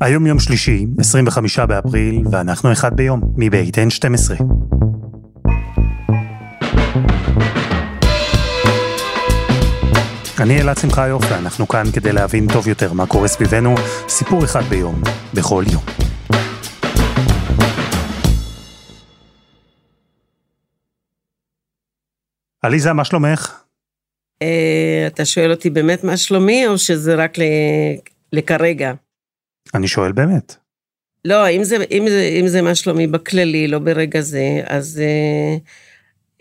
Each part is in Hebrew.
היום יום שלישי, 25 באפריל, ואנחנו אחד ביום, מבית N12. אני אלעד שמחיוף, ואנחנו כאן כדי להבין טוב יותר מה קורה סביבנו, סיפור אחד ביום, בכל יום. עליזה, מה שלומך? אה, אתה שואל אותי באמת מה שלומי, או שזה רק לכרגע? אני שואל באמת. לא, אם זה, אם זה, אם זה מה שלומי בכללי, לא ברגע זה, אז אה,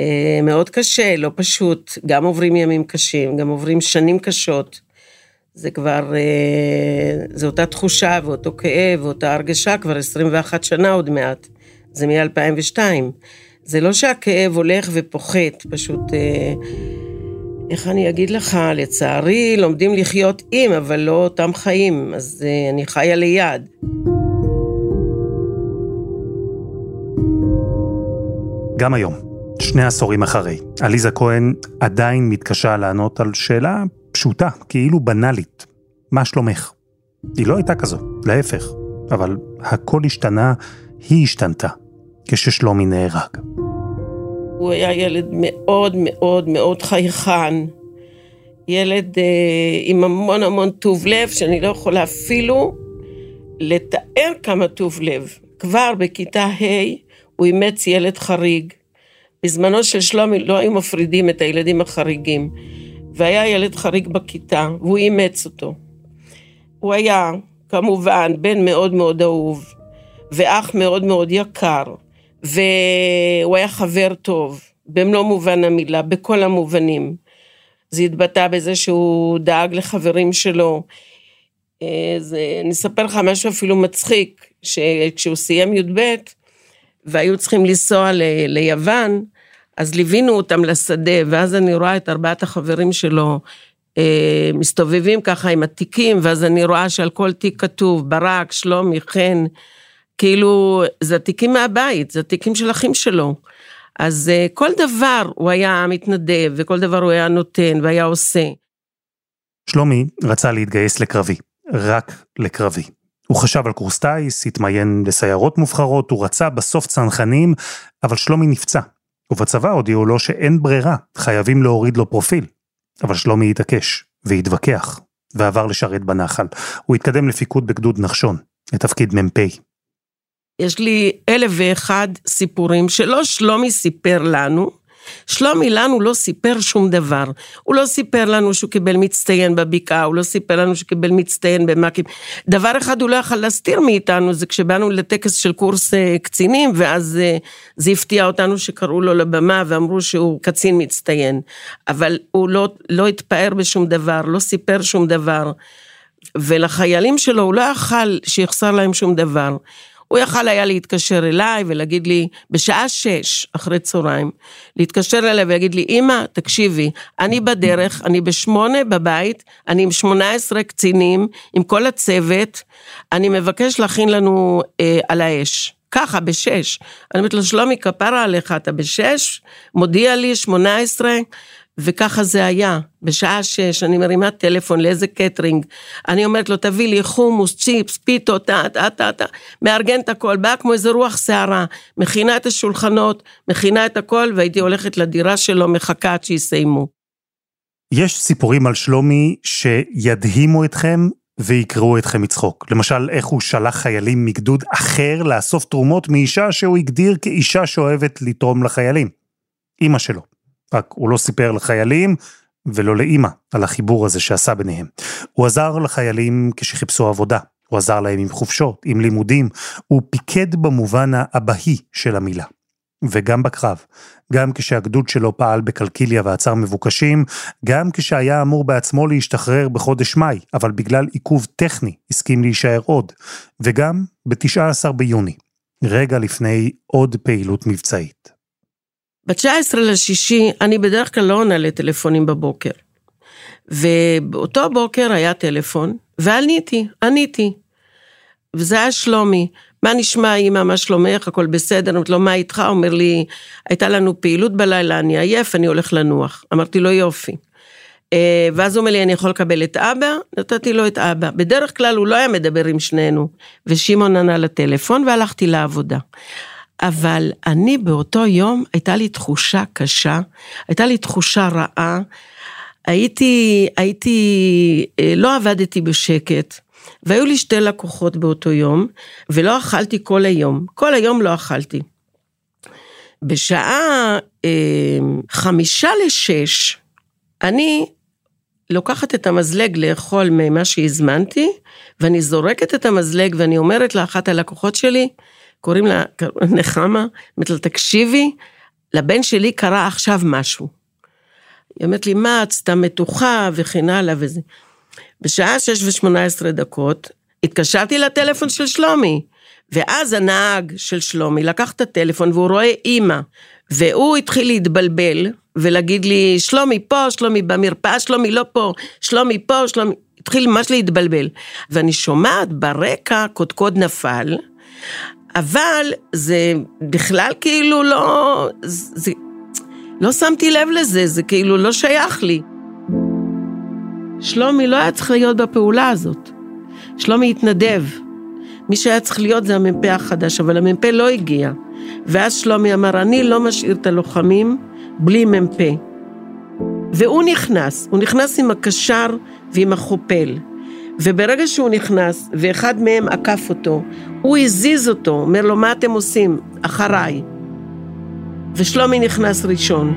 אה, מאוד קשה, לא פשוט. גם עוברים ימים קשים, גם עוברים שנים קשות. זה כבר, אה, זה אותה תחושה ואותו כאב ואותה הרגשה כבר 21 שנה עוד מעט. זה מ-2002. זה לא שהכאב הולך ופוחת, פשוט... אה, איך אני אגיד לך, לצערי לומדים לחיות עם, אבל לא אותם חיים, אז uh, אני חיה ליד. גם היום, שני עשורים אחרי, עליזה כהן עדיין מתקשה לענות על שאלה פשוטה, כאילו בנאלית. מה שלומך? היא לא הייתה כזו, להפך, אבל הכל השתנה, היא השתנתה, כששלומי נהרג. הוא היה ילד מאוד מאוד מאוד חייכן, ילד אה, עם המון המון טוב לב, שאני לא יכולה אפילו לתאר כמה טוב לב. כבר בכיתה ה' הוא אימץ ילד חריג. בזמנו של שלומי לא היו מפרידים את הילדים החריגים, והיה ילד חריג בכיתה, והוא אימץ אותו. הוא היה, כמובן, בן מאוד מאוד אהוב, ואח מאוד מאוד יקר. והוא היה חבר טוב, במלוא מובן המילה, בכל המובנים. זה התבטא בזה שהוא דאג לחברים שלו. אה, זה, אני אספר לך משהו אפילו מצחיק, שכשהוא סיים י"ב, והיו צריכים לנסוע ל, ליוון, אז ליווינו אותם לשדה, ואז אני רואה את ארבעת החברים שלו אה, מסתובבים ככה עם התיקים, ואז אני רואה שעל כל תיק כתוב ברק, שלומי, חן, כאילו, זה תיקים מהבית, זה תיקים של אחים שלו. אז uh, כל דבר הוא היה מתנדב, וכל דבר הוא היה נותן והיה עושה. שלומי רצה להתגייס לקרבי, רק לקרבי. הוא חשב על קורס טיס, התמיין לסיירות מובחרות, הוא רצה בסוף צנחנים, אבל שלומי נפצע. ובצבא הודיעו לו שאין ברירה, חייבים להוריד לו פרופיל. אבל שלומי התעקש, והתווכח, ועבר לשרת בנחל. הוא התקדם לפיקוד בגדוד נחשון, לתפקיד מ"פ. יש לי אלף ואחד סיפורים שלא שלומי סיפר לנו, שלומי לנו לא סיפר שום דבר. הוא לא סיפר לנו שהוא קיבל מצטיין בבקעה, הוא לא סיפר לנו שהוא קיבל מצטיין במקים. דבר אחד הוא לא יכל להסתיר מאיתנו, זה כשבאנו לטקס של קורס אה, קצינים, ואז אה, זה הפתיע אותנו שקראו לו לבמה ואמרו שהוא קצין מצטיין. אבל הוא לא, לא התפאר בשום דבר, לא סיפר שום דבר. ולחיילים שלו הוא לא יכל שיחסר להם שום דבר. הוא יכל היה להתקשר אליי ולהגיד לי, בשעה שש אחרי צהריים, להתקשר אליי ולהגיד לי, אמא, תקשיבי, אני בדרך, אני בשמונה בבית, אני עם שמונה עשרה קצינים, עם כל הצוות, אני מבקש להכין לנו אה, על האש. ככה, בשש. אני אומרת לו, שלומי, כפרה עליך, אתה בשש? מודיע לי, שמונה עשרה, וככה זה היה. בשעה שש אני מרימה טלפון לאיזה קטרינג, אני אומרת לו, תביא לי חומוס, צ'יפס, פיתות, טה, טה, טה, טה, מארגן את הכל, באה כמו איזה רוח סערה, מכינה את השולחנות, מכינה את הכל, והייתי הולכת לדירה שלו, מחכה עד שיסיימו. יש סיפורים על שלומי שידהימו אתכם ויקרעו אתכם מצחוק. למשל, איך הוא שלח חיילים מגדוד אחר לאסוף תרומות מאישה שהוא הגדיר כאישה שאוהבת לתרום לחיילים. אימא שלו. רק הוא לא סיפר לחיילים ולא לאימא על החיבור הזה שעשה ביניהם. הוא עזר לחיילים כשחיפשו עבודה, הוא עזר להם עם חופשות, עם לימודים, הוא פיקד במובן האבהי של המילה. וגם בקרב, גם כשהגדוד שלו פעל בקלקיליה ועצר מבוקשים, גם כשהיה אמור בעצמו להשתחרר בחודש מאי, אבל בגלל עיכוב טכני הסכים להישאר עוד, וגם ב-19 ביוני, רגע לפני עוד פעילות מבצעית. ב-19 לשישי, אני בדרך כלל לא עונה לטלפונים בבוקר. ובאותו בוקר היה טלפון, ועניתי, עניתי. וזה היה שלומי, מה נשמע אמא, מה שלומך, הכל בסדר, אמרתי לו, מה איתך? אומר לי, הייתה לנו פעילות בלילה, אני עייף, אני הולך לנוח. אמרתי לו, יופי. אה, ואז הוא אומר לי, אני יכול לקבל את אבא? נתתי לו את אבא. בדרך כלל הוא לא היה מדבר עם שנינו. ושמעון ענה לטלפון והלכתי לעבודה. אבל אני באותו יום, הייתה לי תחושה קשה, הייתה לי תחושה רעה. הייתי, הייתי, אה, לא עבדתי בשקט, והיו לי שתי לקוחות באותו יום, ולא אכלתי כל היום. כל היום לא אכלתי. בשעה אה, חמישה לשש, אני לוקחת את המזלג לאכול ממה שהזמנתי, ואני זורקת את המזלג ואני אומרת לאחת הלקוחות שלי, קוראים לה נחמה, אומרת לה, תקשיבי, לבן שלי קרה עכשיו משהו. היא אומרת לי, מה, את סתם מתוחה וכן הלאה וזה. בשעה שש ושמונה עשרה דקות, התקשרתי לטלפון של שלומי, ואז הנהג של שלומי לקח את הטלפון והוא רואה אימא, והוא התחיל להתבלבל ולהגיד לי, שלומי פה, שלומי במרפאה, שלומי לא פה, שלומי פה, שלומי... התחיל ממש להתבלבל. ואני שומעת ברקע קודקוד נפל, אבל זה בכלל כאילו לא... זה, לא שמתי לב לזה, זה כאילו לא שייך לי. שלומי לא היה צריך להיות בפעולה הזאת. שלומי התנדב. מי שהיה צריך להיות זה המ"פ החדש, אבל המ"פ לא הגיע. ואז שלומי אמר, אני לא משאיר את הלוחמים בלי מ"פ. והוא נכנס, הוא נכנס עם הקשר ועם החופל. וברגע שהוא נכנס, ואחד מהם עקף אותו, הוא הזיז אותו, אומר לו, מה אתם עושים? אחריי. ושלומי נכנס ראשון.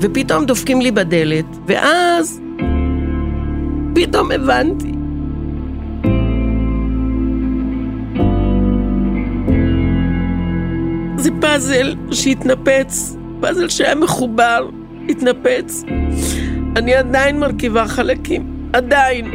ופתאום דופקים לי בדלת, ואז פתאום הבנתי. זה פאזל שהתנפץ, פאזל שהיה מחובר, התנפץ. אני עדיין מרכיבה חלקים, עדיין.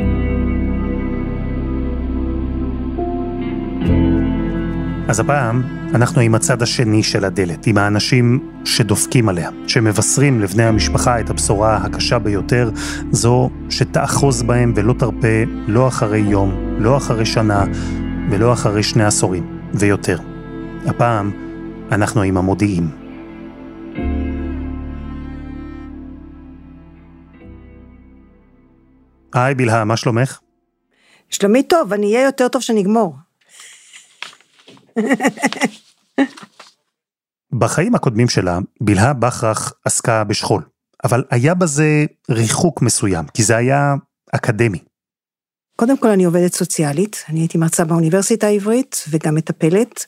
אז הפעם אנחנו עם הצד השני של הדלת, עם האנשים שדופקים עליה, שמבשרים לבני המשפחה את הבשורה הקשה ביותר, זו שתאחוז בהם ולא תרפה לא אחרי יום, לא אחרי שנה ולא אחרי שני עשורים, ויותר. הפעם אנחנו עם המודיעים. היי בלהה, מה שלומך? שלומי טוב, אני אהיה יותר טוב שנגמור. בחיים הקודמים שלה, בלהה בכרך עסקה בשכול, אבל היה בזה ריחוק מסוים, כי זה היה אקדמי. קודם כל אני עובדת סוציאלית, אני הייתי מרצה באוניברסיטה העברית וגם מטפלת,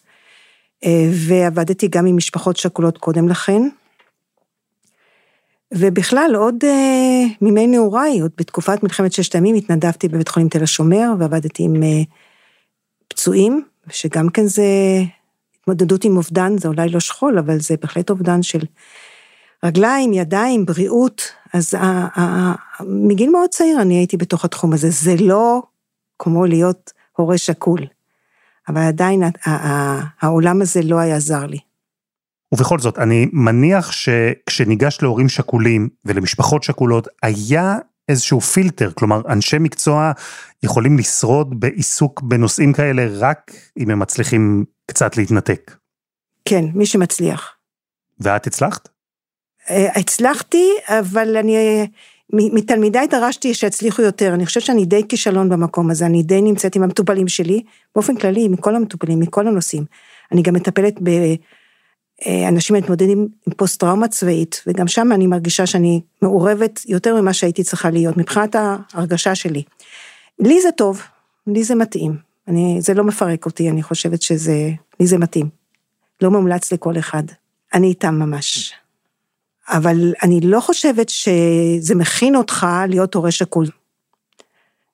אה, ועבדתי גם עם משפחות שכולות קודם לכן. ובכלל, עוד uh, מימי נעוריי, עוד בתקופת מלחמת ששת הימים, התנדבתי בבית חולים תל השומר, ועבדתי עם uh, פצועים, שגם כן זה התמודדות עם אובדן, זה אולי לא שכול, אבל זה בהחלט אובדן של רגליים, ידיים, בריאות. אז ה, ה, מגיל מאוד צעיר אני הייתי בתוך התחום הזה. זה לא כמו להיות הורה שכול, אבל עדיין העולם הזה לא היה זר לי. ובכל זאת, אני מניח שכשניגש להורים שכולים ולמשפחות שכולות, היה איזשהו פילטר, כלומר, אנשי מקצוע יכולים לשרוד בעיסוק בנושאים כאלה רק אם הם מצליחים קצת להתנתק. כן, מי שמצליח. ואת הצלחת? אה, הצלחתי, אבל אני, מתלמידיי דרשתי שיצליחו יותר, אני חושבת שאני די כישלון במקום הזה, אני די נמצאת עם המטופלים שלי, באופן כללי, מכל המטופלים, מכל הנושאים. אני גם מטפלת ב... אה, אנשים מתמודדים עם פוסט טראומה צבאית, וגם שם אני מרגישה שאני מעורבת יותר ממה שהייתי צריכה להיות, מבחינת ההרגשה שלי. לי זה טוב, לי זה מתאים, אני, זה לא מפרק אותי, אני חושבת שזה, לי זה מתאים. לא מומלץ לכל אחד, אני איתם ממש. אבל אני לא חושבת שזה מכין אותך להיות הורה שכול.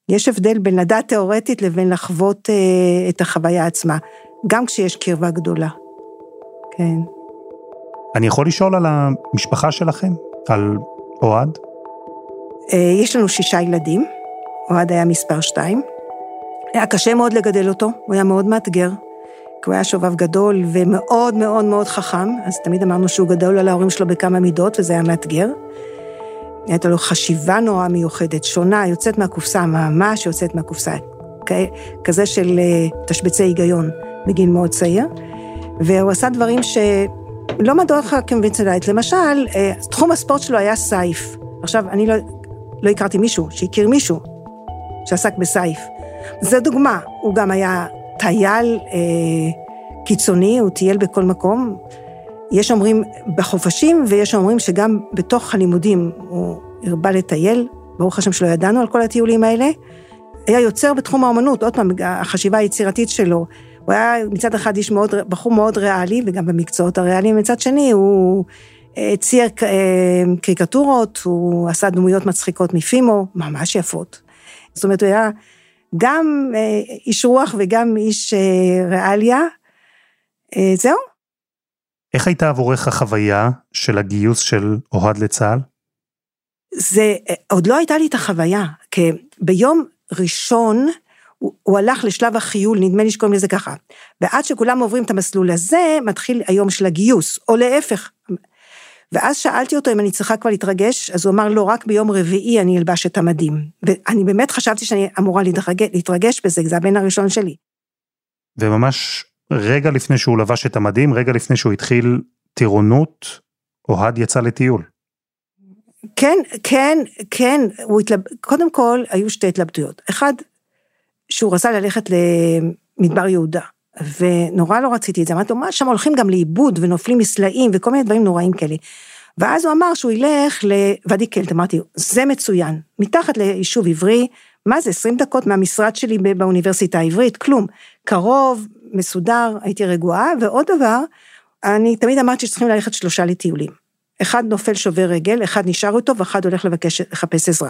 יש הבדל בין לדעת תיאורטית לבין לחוות אה, את החוויה עצמה, גם כשיש קרבה גדולה. כן. אני יכול לשאול על המשפחה שלכם? על אוהד? אה, יש לנו שישה ילדים, אוהד היה מספר שתיים. היה קשה מאוד לגדל אותו, הוא היה מאוד מאתגר, כי הוא היה שובב גדול ומאוד מאוד מאוד חכם, אז תמיד אמרנו שהוא גדול על ההורים שלו בכמה מידות, וזה היה מאתגר. הייתה לו חשיבה נורא מיוחדת, שונה, יוצאת מהקופסה, ממש יוצאת מהקופסה, כזה של אה, תשבצי היגיון בגיל מאוד צעיר, והוא עשה דברים ש... לא מדריכה קונבנציונלית, למשל, אה, תחום הספורט שלו היה סייף. עכשיו, אני לא, לא הכרתי מישהו שהכיר מישהו שעסק בסייף. זו דוגמה, הוא גם היה טייל אה, קיצוני, הוא טייל בכל מקום. יש אומרים בחופשים, ויש אומרים שגם בתוך הלימודים הוא הרבה לטייל, ברוך השם שלא ידענו על כל הטיולים האלה. היה יוצר בתחום האומנות, עוד פעם, החשיבה היצירתית שלו. הוא היה מצד אחד איש מאוד, בחור מאוד ריאלי, וגם במקצועות הריאליים, מצד שני הוא אה, צייר אה, קריקטורות, הוא עשה דמויות מצחיקות מפימו, ממש יפות. זאת אומרת, הוא היה גם אה, איש רוח וגם איש ריאליה. זהו. איך הייתה עבורך החוויה של הגיוס של אוהד לצה"ל? זה, עוד לא הייתה לי את החוויה, כי ביום ראשון, הוא, הוא הלך לשלב החיול, נדמה לי שקוראים לזה ככה. ועד שכולם עוברים את המסלול הזה, מתחיל היום של הגיוס, או להפך. ואז שאלתי אותו אם אני צריכה כבר להתרגש, אז הוא אמר, לא, רק ביום רביעי אני אלבש את המדים. ואני באמת חשבתי שאני אמורה להתרגש, להתרגש בזה, זה הבן הראשון שלי. וממש רגע לפני שהוא לבש את המדים, רגע לפני שהוא התחיל טירונות, אוהד יצא לטיול. כן, כן, כן, הוא התלב... קודם כל, היו שתי התלבטויות. אחד, שהוא רצה ללכת למדבר יהודה, ונורא לא רציתי את זה, אמרתי לו, מה, שם הולכים גם לאיבוד ונופלים מסלעים וכל מיני דברים נוראים כאלה. ואז הוא אמר שהוא ילך לוואדי קלט, אמרתי, זה מצוין, מתחת ליישוב עברי, מה זה, 20 דקות מהמשרד שלי באוניברסיטה העברית, כלום. קרוב, מסודר, הייתי רגועה, ועוד דבר, אני תמיד אמרתי שצריכים ללכת שלושה לטיולים. אחד נופל שובר רגל, אחד נשאר איתו, ואחד הולך לבקש, לחפש עזרה.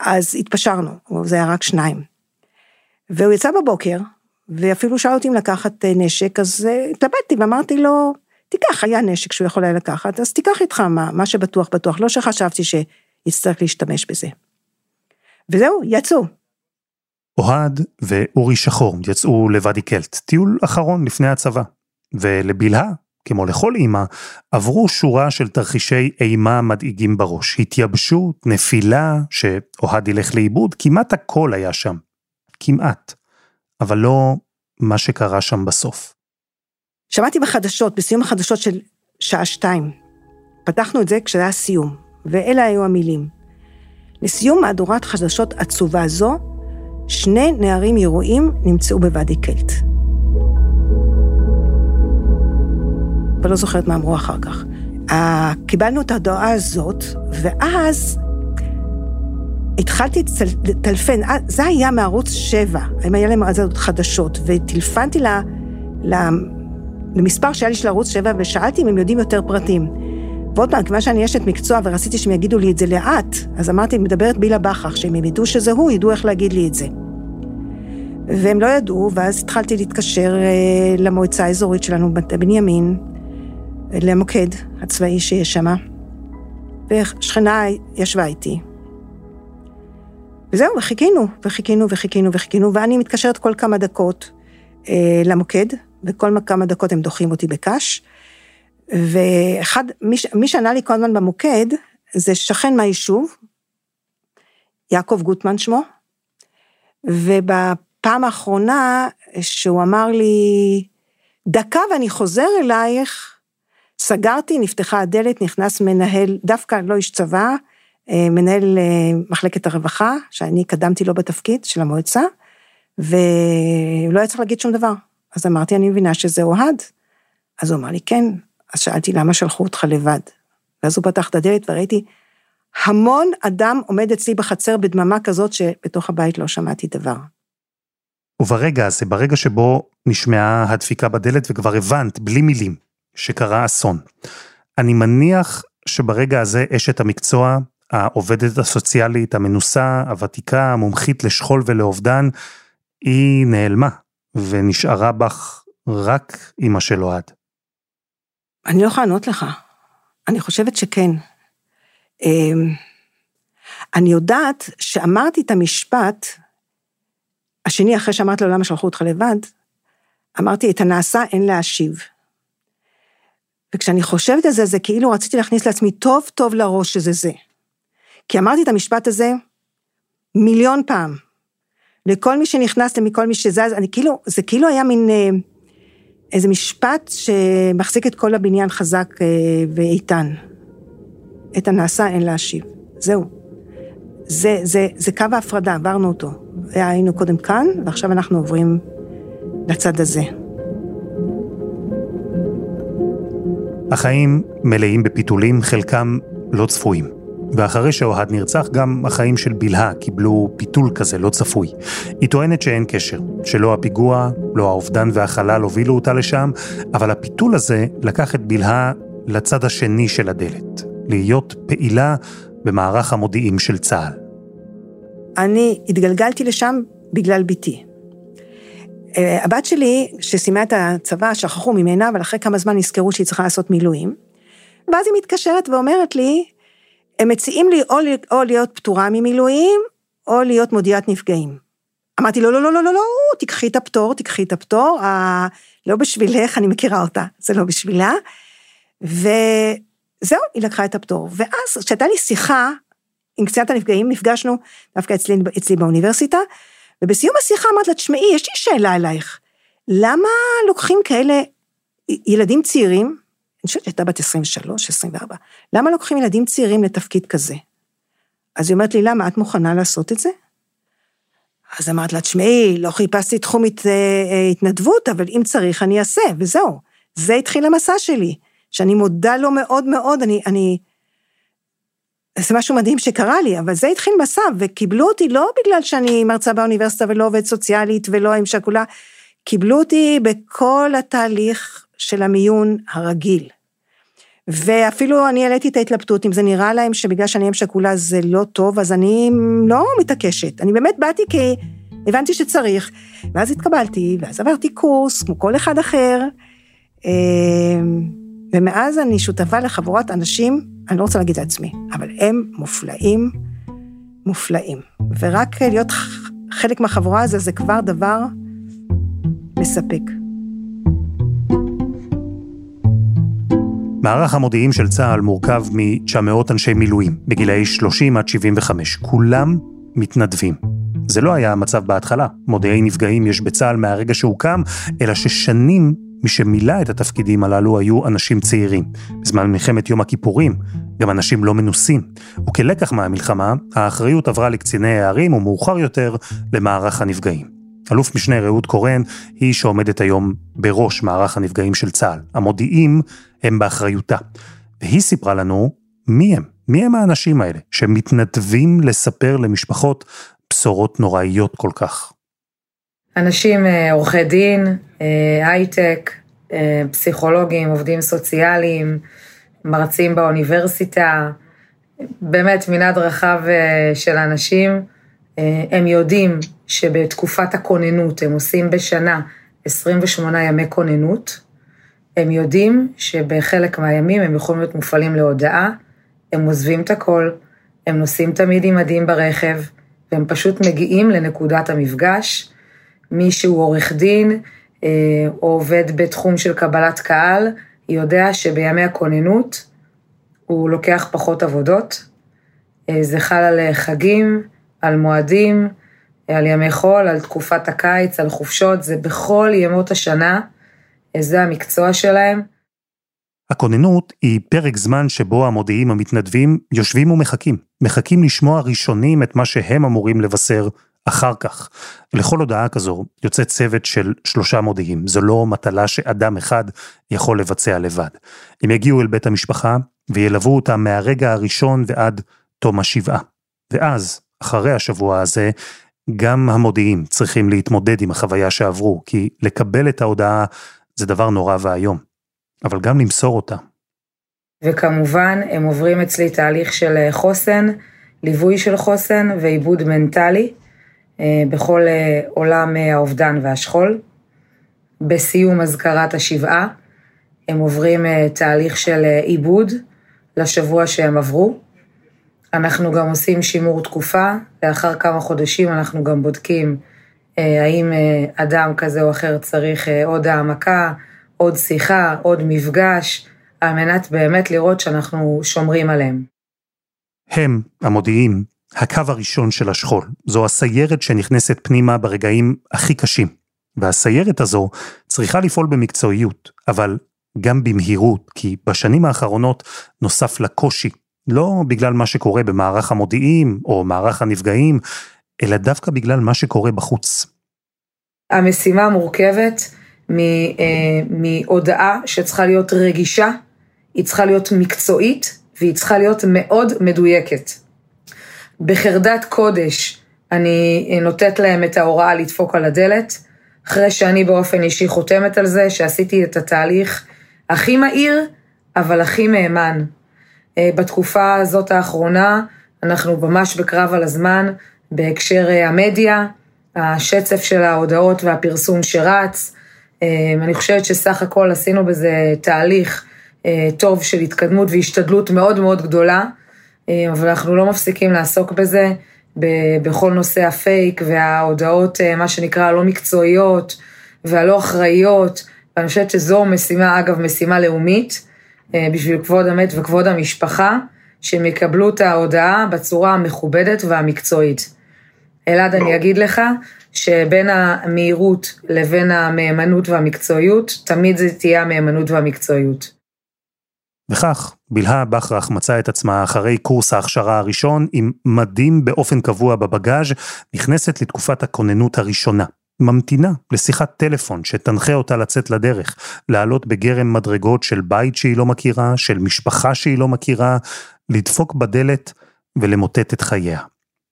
אז התפשרנו, זה היה רק שניים. והוא יצא בבוקר, ואפילו שאל אותי אם לקחת אה, נשק, אז אה, התלבטתי ואמרתי לו, תיקח, היה נשק שהוא יכול היה לקחת, אז תיקח איתך מה, מה שבטוח בטוח, לא שחשבתי שיצטרך להשתמש בזה. וזהו, יצאו. אוהד ואורי שחור יצאו לוואדי קלט, טיול אחרון לפני הצבא. ולבלהה, כמו לכל אימא, עברו שורה של תרחישי אימה מדאיגים בראש. התייבשות, נפילה, שאוהד ילך לאיבוד, כמעט הכל היה שם. כמעט. אבל לא מה שקרה שם בסוף. שמעתי בחדשות, בסיום החדשות של שעה שתיים. פתחנו את זה כשזה היה סיום, ואלה היו המילים. לסיום מהדורת חדשות עצובה זו, שני נערים ירועים נמצאו בוואדי קלט. ולא זוכרת מה אמרו אחר כך. קיבלנו את ההודעה הזאת, ואז התחלתי לטלפן, אה, זה היה מערוץ 7, אם היה להם אז חדשות, וטלפנתי לה, לה, למספר שהיה לי של ערוץ 7, ושאלתי אם הם יודעים יותר פרטים. ועוד פעם, כיוון שאני אשת מקצוע ורציתי שהם יגידו לי את זה לאט, אז אמרתי, מדברת בילה בכר, שאם הם ידעו שזה הוא, ידעו איך להגיד לי את זה. והם לא ידעו, ואז התחלתי להתקשר אה, למועצה האזורית שלנו, בנימין, למוקד הצבאי שיש שם, ושכנה ישבה איתי, וזהו, וחיכינו, וחיכינו, וחיכינו, וחיכינו, ואני מתקשרת כל כמה דקות אה, למוקד, וכל כמה דקות הם דוחים אותי בקש. ואחד, מי, מי שענה לי כל הזמן במוקד, זה שכן מהיישוב, יעקב גוטמן שמו, ובפעם האחרונה שהוא אמר לי, דקה ואני חוזר אלייך, סגרתי, נפתחה הדלת, נכנס מנהל, דווקא לא איש צבא, מנהל אה, מחלקת הרווחה, שאני קדמתי לו בתפקיד של המועצה, ולא היה צריך להגיד שום דבר. אז אמרתי, אני מבינה שזה אוהד. אז הוא אמר לי, כן. אז שאלתי, למה שלחו אותך לבד? ואז הוא פתח את הדלת וראיתי המון אדם עומד אצלי בחצר בדממה כזאת שבתוך הבית לא שמעתי דבר. וברגע הזה, ברגע שבו נשמעה הדפיקה בדלת וכבר הבנת, בלי מילים, שקרה אסון, אני מניח שברגע הזה אשת המקצוע העובדת הסוציאלית המנוסה, הוותיקה, המומחית לשכול ולאובדן, היא נעלמה, ונשארה בך רק אמא של אוהד. אני לא יכולה לענות לך. אני חושבת שכן. אמ, אני יודעת שאמרתי את המשפט, השני אחרי שאמרתי לו למה שלחו אותך לבד, אמרתי את הנעשה אין להשיב. וכשאני חושבת על זה, זה כאילו רציתי להכניס לעצמי טוב טוב לראש שזה זה. כי אמרתי את המשפט הזה מיליון פעם. לכל מי שנכנס ומכל מי שזז, אני כאילו, זה כאילו היה מין, אה, איזה משפט שמחזיק את כל הבניין חזק אה, ואיתן. את הנעשה אין להשיב. זהו. זה, זה, זה קו ההפרדה, עברנו אותו. היינו קודם כאן, ועכשיו אנחנו עוברים לצד הזה. החיים מלאים בפיתולים, חלקם לא צפויים. ואחרי שאוהד נרצח, גם החיים של בלהה קיבלו פיתול כזה לא צפוי. היא טוענת שאין קשר, שלא הפיגוע, לא האובדן והחלל הובילו אותה לשם, אבל הפיתול הזה לקח את בלהה לצד השני של הדלת, להיות פעילה במערך המודיעים של צה"ל. אני התגלגלתי לשם בגלל בתי. אה, הבת שלי, שסיימה את הצבא, שכחו ממנה, אבל אחרי כמה זמן נזכרו שהיא צריכה לעשות מילואים. ואז היא מתקשרת ואומרת לי, הם מציעים לי או, או להיות פטורה ממילואים, או להיות מודיעת נפגעים. אמרתי לו, לא, לא, לא, לא, לא, תיקחי את הפטור, תיקחי את הפטור, ה... לא בשבילך, אני מכירה אותה, זה לא בשבילה. וזהו, היא לקחה את הפטור. ואז, כשהייתה לי שיחה עם קצינת הנפגעים, נפגשנו דווקא אצלי, אצלי באוניברסיטה, ובסיום השיחה אמרת לה, תשמעי, יש לי שאלה אלייך, למה לוקחים כאלה ילדים צעירים, אני חושבת שהייתה בת 23, 24, למה לוקחים ילדים צעירים לתפקיד כזה? אז היא אומרת לי, למה, את מוכנה לעשות את זה? אז אמרת לה, תשמעי, לא חיפשתי תחום הת, אה, אה, התנדבות, אבל אם צריך אני אעשה, וזהו. זה התחיל המסע שלי, שאני מודה לו מאוד מאוד, אני, אני, זה משהו מדהים שקרה לי, אבל זה התחיל מסע, וקיבלו אותי לא בגלל שאני מרצה באוניברסיטה ולא עובדת סוציאלית ולא אם שכולה, קיבלו אותי בכל התהליך של המיון הרגיל. ואפילו אני העליתי את ההתלבטות, אם זה נראה להם שבגלל שאני אם שכולה זה לא טוב, אז אני לא מתעקשת. אני באמת באתי כי הבנתי שצריך, ואז התקבלתי, ואז עברתי קורס, כמו כל אחד אחר, אה, ומאז אני שותפה לחבורת אנשים אני לא רוצה להגיד לעצמי, אבל הם מופלאים, מופלאים. ורק להיות חלק מהחבורה הזו זה כבר דבר מספק. מערך המודיעים של צה"ל מורכב מ-900 אנשי מילואים, בגילאי 30 עד 75. כולם מתנדבים. זה לא היה המצב בהתחלה. מודיעי נפגעים יש בצה"ל מהרגע שהוקם, אלא ששנים מי שמילא את התפקידים הללו היו אנשים צעירים. בזמן מלחמת יום הכיפורים, גם אנשים לא מנוסים. וכלקח מהמלחמה, האחריות עברה לקציני הערים ומאוחר יותר למערך הנפגעים. אלוף משנה רעות קורן היא שעומדת היום בראש מערך הנפגעים של צה"ל. המודיעים הם באחריותה. והיא סיפרה לנו מי הם, מי הם האנשים האלה שמתנדבים לספר למשפחות בשורות נוראיות כל כך. אנשים אה, עורכי דין, אה, הייטק, אה, פסיכולוגים, עובדים סוציאליים, מרצים באוניברסיטה, באמת מנעד רחב של אנשים. הם יודעים שבתקופת הכוננות הם עושים בשנה 28 ימי כוננות. הם יודעים שבחלק מהימים הם יכולים להיות מופעלים להודעה, הם עוזבים את הכל, הם נוסעים תמיד עם מדים ברכב, והם פשוט מגיעים לנקודת המפגש. מי שהוא עורך דין אה, או עובד בתחום של קבלת קהל, יודע שבימי הכוננות הוא לוקח פחות עבודות. אה, זה חל על חגים, על מועדים, על ימי חול, על תקופת הקיץ, על חופשות, זה בכל ימות השנה, זה המקצוע שלהם. הכוננות היא פרק זמן שבו המודיעים המתנדבים יושבים ומחכים. מחכים לשמוע ראשונים את מה שהם אמורים לבשר אחר כך. לכל הודעה כזו יוצא צוות של שלושה מודיעים, זו לא מטלה שאדם אחד יכול לבצע לבד. הם יגיעו אל בית המשפחה וילוו אותה מהרגע הראשון ועד תום השבעה. ואז, אחרי השבוע הזה, גם המודיעים צריכים להתמודד עם החוויה שעברו, כי לקבל את ההודעה זה דבר נורא ואיום, אבל גם למסור אותה. וכמובן, הם עוברים אצלי תהליך של חוסן, ליווי של חוסן ועיבוד מנטלי. אה, בכל אה, עולם אה, האובדן והשכול. בסיום אזכרת השבעה, הם עוברים תהליך של עיבוד לשבוע שהם עברו. אנחנו גם עושים שימור תקופה, לאחר כמה חודשים אנחנו גם בודקים האם אדם כזה או אחר צריך עוד העמקה, עוד שיחה, עוד מפגש, על מנת באמת לראות שאנחנו שומרים עליהם. הם, המודיעים, הקו הראשון של השכול. זו הסיירת שנכנסת פנימה ברגעים הכי קשים. והסיירת הזו צריכה לפעול במקצועיות, אבל גם במהירות, כי בשנים האחרונות נוסף לקושי, לא בגלל מה שקורה במערך המודיעין או מערך הנפגעים, אלא דווקא בגלל מה שקורה בחוץ. המשימה מורכבת אה, מהודעה שצריכה להיות רגישה, היא צריכה להיות מקצועית והיא צריכה להיות מאוד מדויקת. בחרדת קודש אני נותנת להם את ההוראה לדפוק על הדלת, אחרי שאני באופן אישי חותמת על זה, שעשיתי את התהליך הכי מהיר, אבל הכי מהימן. אה, בתקופה הזאת האחרונה, אנחנו ממש בקרב על הזמן, בהקשר אה, המדיה, השצף של ההודעות והפרסום שרץ. אה, אני חושבת שסך הכל עשינו בזה תהליך טוב של התקדמות והשתדלות מאוד מאוד גדולה, אבל אנחנו לא מפסיקים לעסוק בזה. בכל נושא הפייק וההודעות, מה שנקרא, הלא מקצועיות והלא אחראיות. ואני חושבת שזו משימה, אגב, משימה לאומית, בשביל כבוד המת וכבוד המשפחה, שהם יקבלו את ההודעה בצורה המכובדת והמקצועית. אלעד, אני אגיד לך שבין המהירות לבין המהימנות והמקצועיות, תמיד זה תהיה המהימנות והמקצועיות. וכך, בלהה בכרך מצאה את עצמה אחרי קורס ההכשרה הראשון, עם מדים באופן קבוע בבגאז', נכנסת לתקופת הכוננות הראשונה. ממתינה לשיחת טלפון שתנחה אותה לצאת לדרך, לעלות בגרם מדרגות של בית שהיא לא מכירה, של משפחה שהיא לא מכירה, לדפוק בדלת ולמוטט את חייה.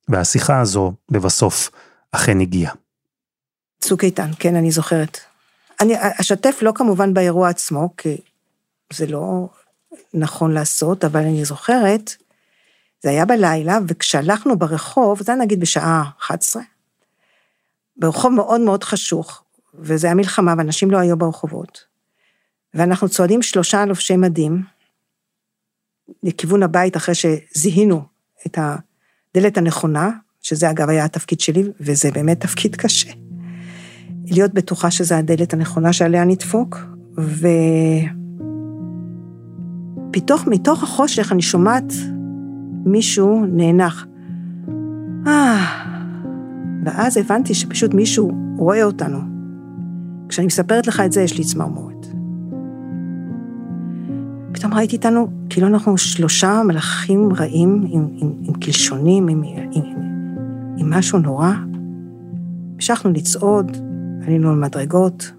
והשיחה הזו, לבסוף, אכן הגיעה. צוק איתן, כן, אני זוכרת. אני אשתף לא כמובן באירוע עצמו, כי זה לא נכון לעשות, אבל אני זוכרת, זה היה בלילה, וכשהלכנו ברחוב, זה היה נגיד בשעה 11, ברחוב מאוד מאוד חשוך, וזה היה מלחמה, ואנשים לא היו ברחובות. ואנחנו צועדים שלושה לובשי מדים, לכיוון הבית אחרי שזיהינו את הדלת הנכונה, שזה אגב היה התפקיד שלי, וזה באמת תפקיד קשה. להיות בטוחה שזו הדלת הנכונה שעליה נדפוק, ופתאום מתוך החושך אני שומעת מישהו נאנח. אה, ואז הבנתי שפשוט מישהו רואה אותנו. כשאני מספרת לך את זה, יש לי צמרמורת. פתאום ראיתי אותנו, כאילו אנחנו שלושה מלאכים רעים עם, עם, עם קלשונים, עם, עם, עם, משהו נורא. המשכנו לצעוד, עלינו על מדרגות,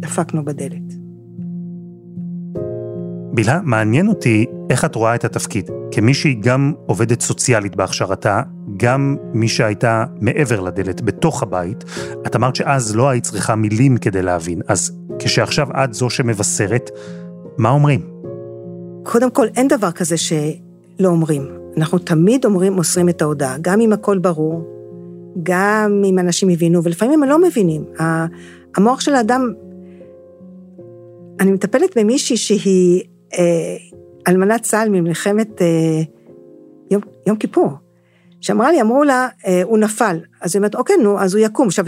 דפקנו בדלת. בלהה, מעניין אותי איך את רואה את התפקיד. כמי שהיא גם עובדת סוציאלית בהכשרתה, גם מי שהייתה מעבר לדלת, בתוך הבית, את אמרת שאז לא היית צריכה מילים כדי להבין, אז כשעכשיו את זו שמבשרת, מה אומרים? קודם כל, אין דבר כזה שלא אומרים. אנחנו תמיד אומרים, מוסרים את ההודעה, גם אם הכל ברור, גם אם אנשים הבינו, ולפעמים הם לא מבינים. המוח של האדם, אני מטפלת במישהי שהיא אה, אלמנת צה"ל ממלחמת אה, יום, יום כיפור, שאמרה לי, אמרו לה, אה, הוא נפל. אז היא אומרת, אוקיי, נו, אז הוא יקום. עכשיו,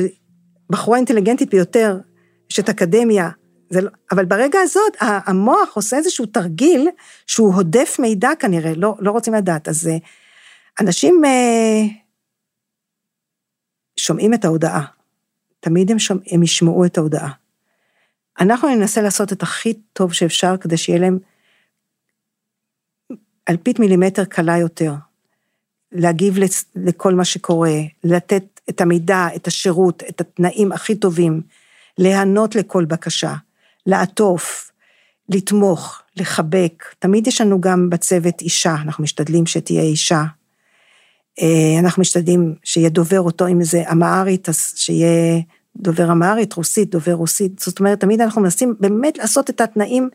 בחורה אינטליגנטית ביותר, יש את אקדמיה, לא, אבל ברגע הזאת, המוח עושה איזשהו תרגיל שהוא הודף מידע כנראה, לא, לא רוצים לדעת. אז אה, אנשים אה, שומעים את ההודעה, תמיד הם, שומע, הם ישמעו את ההודעה. אנחנו ננסה לעשות את הכי טוב שאפשר כדי שיהיה להם אלפית מילימטר קלה יותר, להגיב לכל מה שקורה, לתת את המידע, את השירות, את התנאים הכי טובים, להיענות לכל בקשה, לעטוף, לתמוך, לחבק. תמיד יש לנו גם בצוות אישה, אנחנו משתדלים שתהיה אישה. אה, אנחנו משתדלים שיהיה דובר אותו, אם זה אמהרית, אז שיהיה דובר אמהרית, רוסית, דובר רוסית. זאת אומרת, תמיד אנחנו מנסים באמת לעשות את התנאים.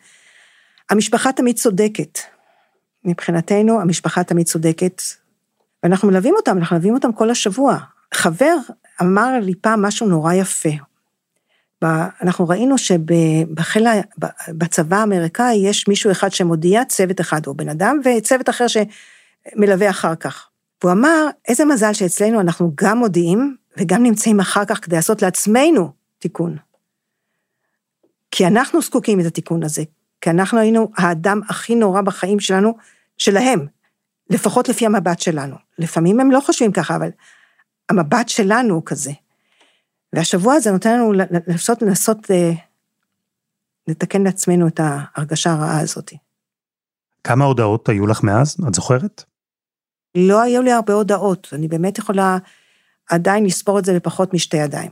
המשפחה תמיד צודקת. מבחינתנו, המשפחה תמיד צודקת, ואנחנו מלווים אותם, אנחנו מלווים אותם כל השבוע. חבר אמר לי פעם משהו נורא יפה. אנחנו ראינו שבחיל, בצבא האמריקאי יש מישהו אחד שמודיע, צוות אחד, או בן אדם, וצוות אחר שמלווה אחר כך. והוא אמר, איזה מזל שאצלנו אנחנו גם מודיעים, וגם נמצאים אחר כך כדי לעשות לעצמנו תיקון. כי אנחנו זקוקים את התיקון הזה, כי אנחנו היינו האדם הכי נורא בחיים שלנו, שלהם, לפחות לפי המבט שלנו. לפעמים הם לא חושבים ככה, אבל המבט שלנו הוא כזה. והשבוע הזה נותן לנו לנסות, לנסות אה, לתקן לעצמנו את ההרגשה הרעה הזאת. כמה הודעות היו לך מאז? את זוכרת? לא היו לי הרבה הודעות, אני באמת יכולה עדיין לספור את זה בפחות משתי ידיים.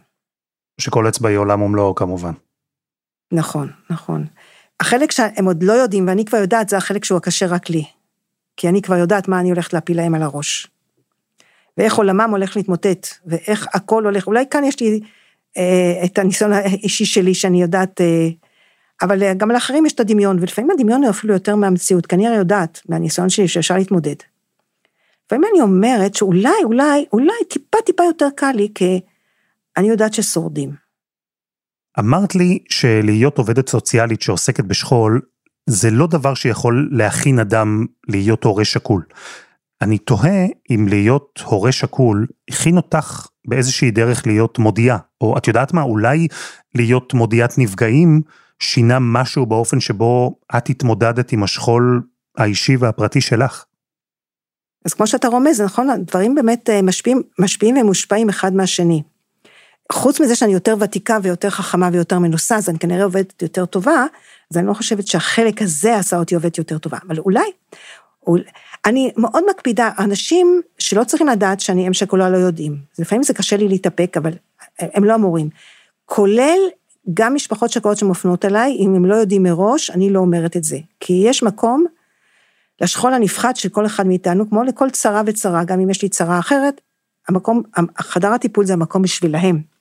שכל אצבע היא עולם ומלואו כמובן. נכון, נכון. החלק שהם עוד לא יודעים, ואני כבר יודעת, זה החלק שהוא הקשה רק לי. כי אני כבר יודעת מה אני הולכת להפיל להם על הראש. ואיך עולמם הולך להתמוטט, ואיך הכל הולך, אולי כאן יש לי אה, את הניסיון האישי שלי, שאני יודעת, אה, אבל אה, גם לאחרים יש את הדמיון, ולפעמים הדמיון הוא אפילו יותר מהמציאות, כי אני הרי יודעת, מהניסיון שלי, שאפשר להתמודד. לפעמים אני אומרת שאולי, אולי, אולי טיפה טיפה יותר קל לי, כי אני יודעת ששורדים. אמרת לי שלהיות עובדת סוציאלית שעוסקת בשכול, זה לא דבר שיכול להכין אדם להיות הורה שכול. אני תוהה אם להיות הורה שכול הכין אותך באיזושהי דרך להיות מודיעה, או את יודעת מה, אולי להיות מודיעת נפגעים שינה משהו באופן שבו את התמודדת עם השכול האישי והפרטי שלך. אז כמו שאתה רומז, נכון, הדברים באמת אה, משפיעים, משפיעים ומושפעים אחד מהשני. חוץ מזה שאני יותר ותיקה ויותר חכמה ויותר מנוסה, אז אני כנראה עובדת יותר טובה, אז אני לא חושבת שהחלק הזה עשה אותי עובדת יותר טובה, אבל אולי, אולי אני מאוד מקפידה, אנשים שלא צריכים לדעת שאני אם שכולה לא יודעים, לפעמים זה קשה לי להתאפק, אבל הם לא אמורים. כולל גם משפחות שכולות שמופנות אליי, אם הם לא יודעים מראש, אני לא אומרת את זה. כי יש מקום לשכול הנפחד של כל אחד מאיתנו, כמו לכל צרה וצרה, גם אם יש לי צרה אחרת, המקום, חדר הטיפול זה המקום בשבילהם.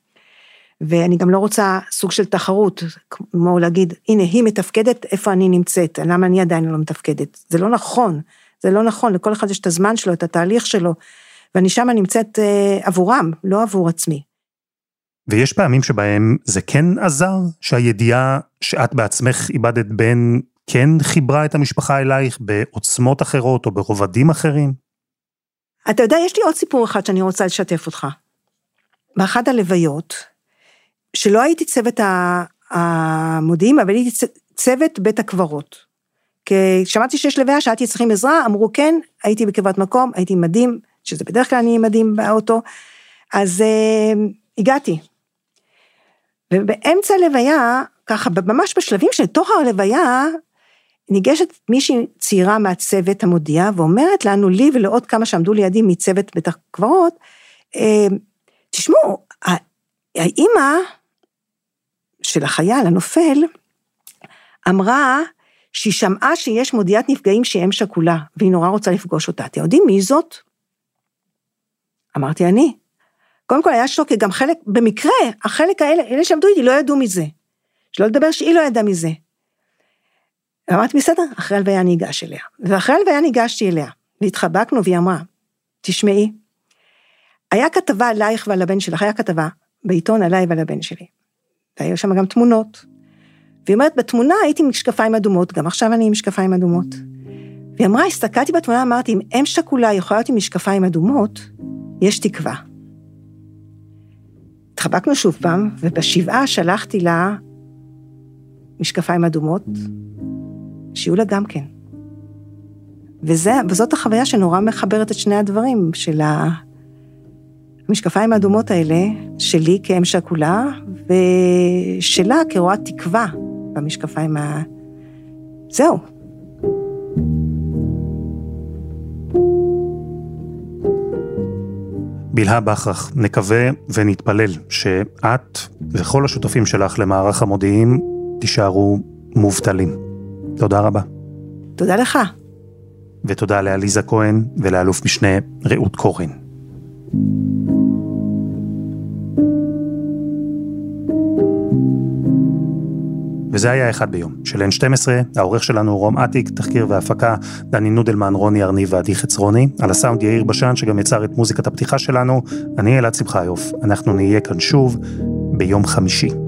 ואני גם לא רוצה סוג של תחרות, כמו להגיד, הנה, היא מתפקדת, איפה אני נמצאת, למה אני עדיין לא מתפקדת. זה לא נכון, זה לא נכון, לכל אחד יש את הזמן שלו, את התהליך שלו, ואני שמה נמצאת אה, עבורם, לא עבור עצמי. ויש פעמים שבהם זה כן עזר, שהידיעה שאת בעצמך איבדת בן, כן חיברה את המשפחה אלייך בעוצמות אחרות או ברובדים אחרים? אתה יודע, יש לי עוד סיפור אחד שאני רוצה לשתף אותך. באחת הלוויות, שלא הייתי צוות המודיעין, אבל הייתי צוות בית הקברות. כי שמעתי שיש לוויה, שאלתי צריכים עזרה, אמרו כן, הייתי בקרבת מקום, הייתי מדים, שזה בדרך כלל אני מדים באוטו, אז uh, הגעתי. ובאמצע הלוויה, ככה ממש בשלבים של תוך הלוויה, ניגשת מישהי צעירה מהצוות המודיע ואומרת לנו, לי ולעוד כמה שעמדו לידי מצוות בית הקברות, אה, תשמעו, האימא של החייל הנופל אמרה שהיא שמעה שיש מודיעת נפגעים שהיא אם שכולה, והיא נורא רוצה לפגוש אותה. אתם יודעים מי זאת? אמרתי, אני. קודם כל היה שוק, גם חלק, במקרה, החלק האלה, אלה שעמדו איתי לא ידעו מזה. שלא לדבר שהיא לא ידעה מזה. אמרתי, בסדר, אחרי הלוויה אני אגש אליה. ואחרי הלוויה ניגשתי אליה, והתחבקנו, והיא אמרה, תשמעי, היה כתבה עלייך ועל הבן שלך, היה כתבה בעיתון עליי ועל הבן שלי. והיו שם גם תמונות. והיא אומרת, בתמונה הייתי עם משקפיים אדומות, גם עכשיו אני עם משקפיים אדומות. והיא אמרה, הסתכלתי בתמונה, אמרתי, אם אם שכולה יכולה להיות עם משקפיים אדומות, יש תקווה. התחבקנו שוב פעם, ובשבעה שלחתי לה משקפיים אדומות, שיהיו לה גם כן. וזה, וזאת החוויה שנורא מחברת את שני הדברים, של המשקפיים האדומות האלה, שלי כאם שכולה, ושלה כרואת תקווה במשקפיים ה... זהו. בלהה בכרך, נקווה ונתפלל שאת וכל השותפים שלך למערך המודיעין תישארו מובטלים. תודה רבה. תודה לך. ותודה לעליזה כהן ולאלוף משנה רעות קורן. וזה היה אחד ביום, של N12, העורך שלנו רום אטיק, תחקיר והפקה, דני נודלמן, רוני ארניב ועדי חצרוני, על הסאונד יאיר בשן, שגם יצר את מוזיקת הפתיחה שלנו, אני אלעד שמחיוף, אנחנו נהיה כאן שוב ביום חמישי.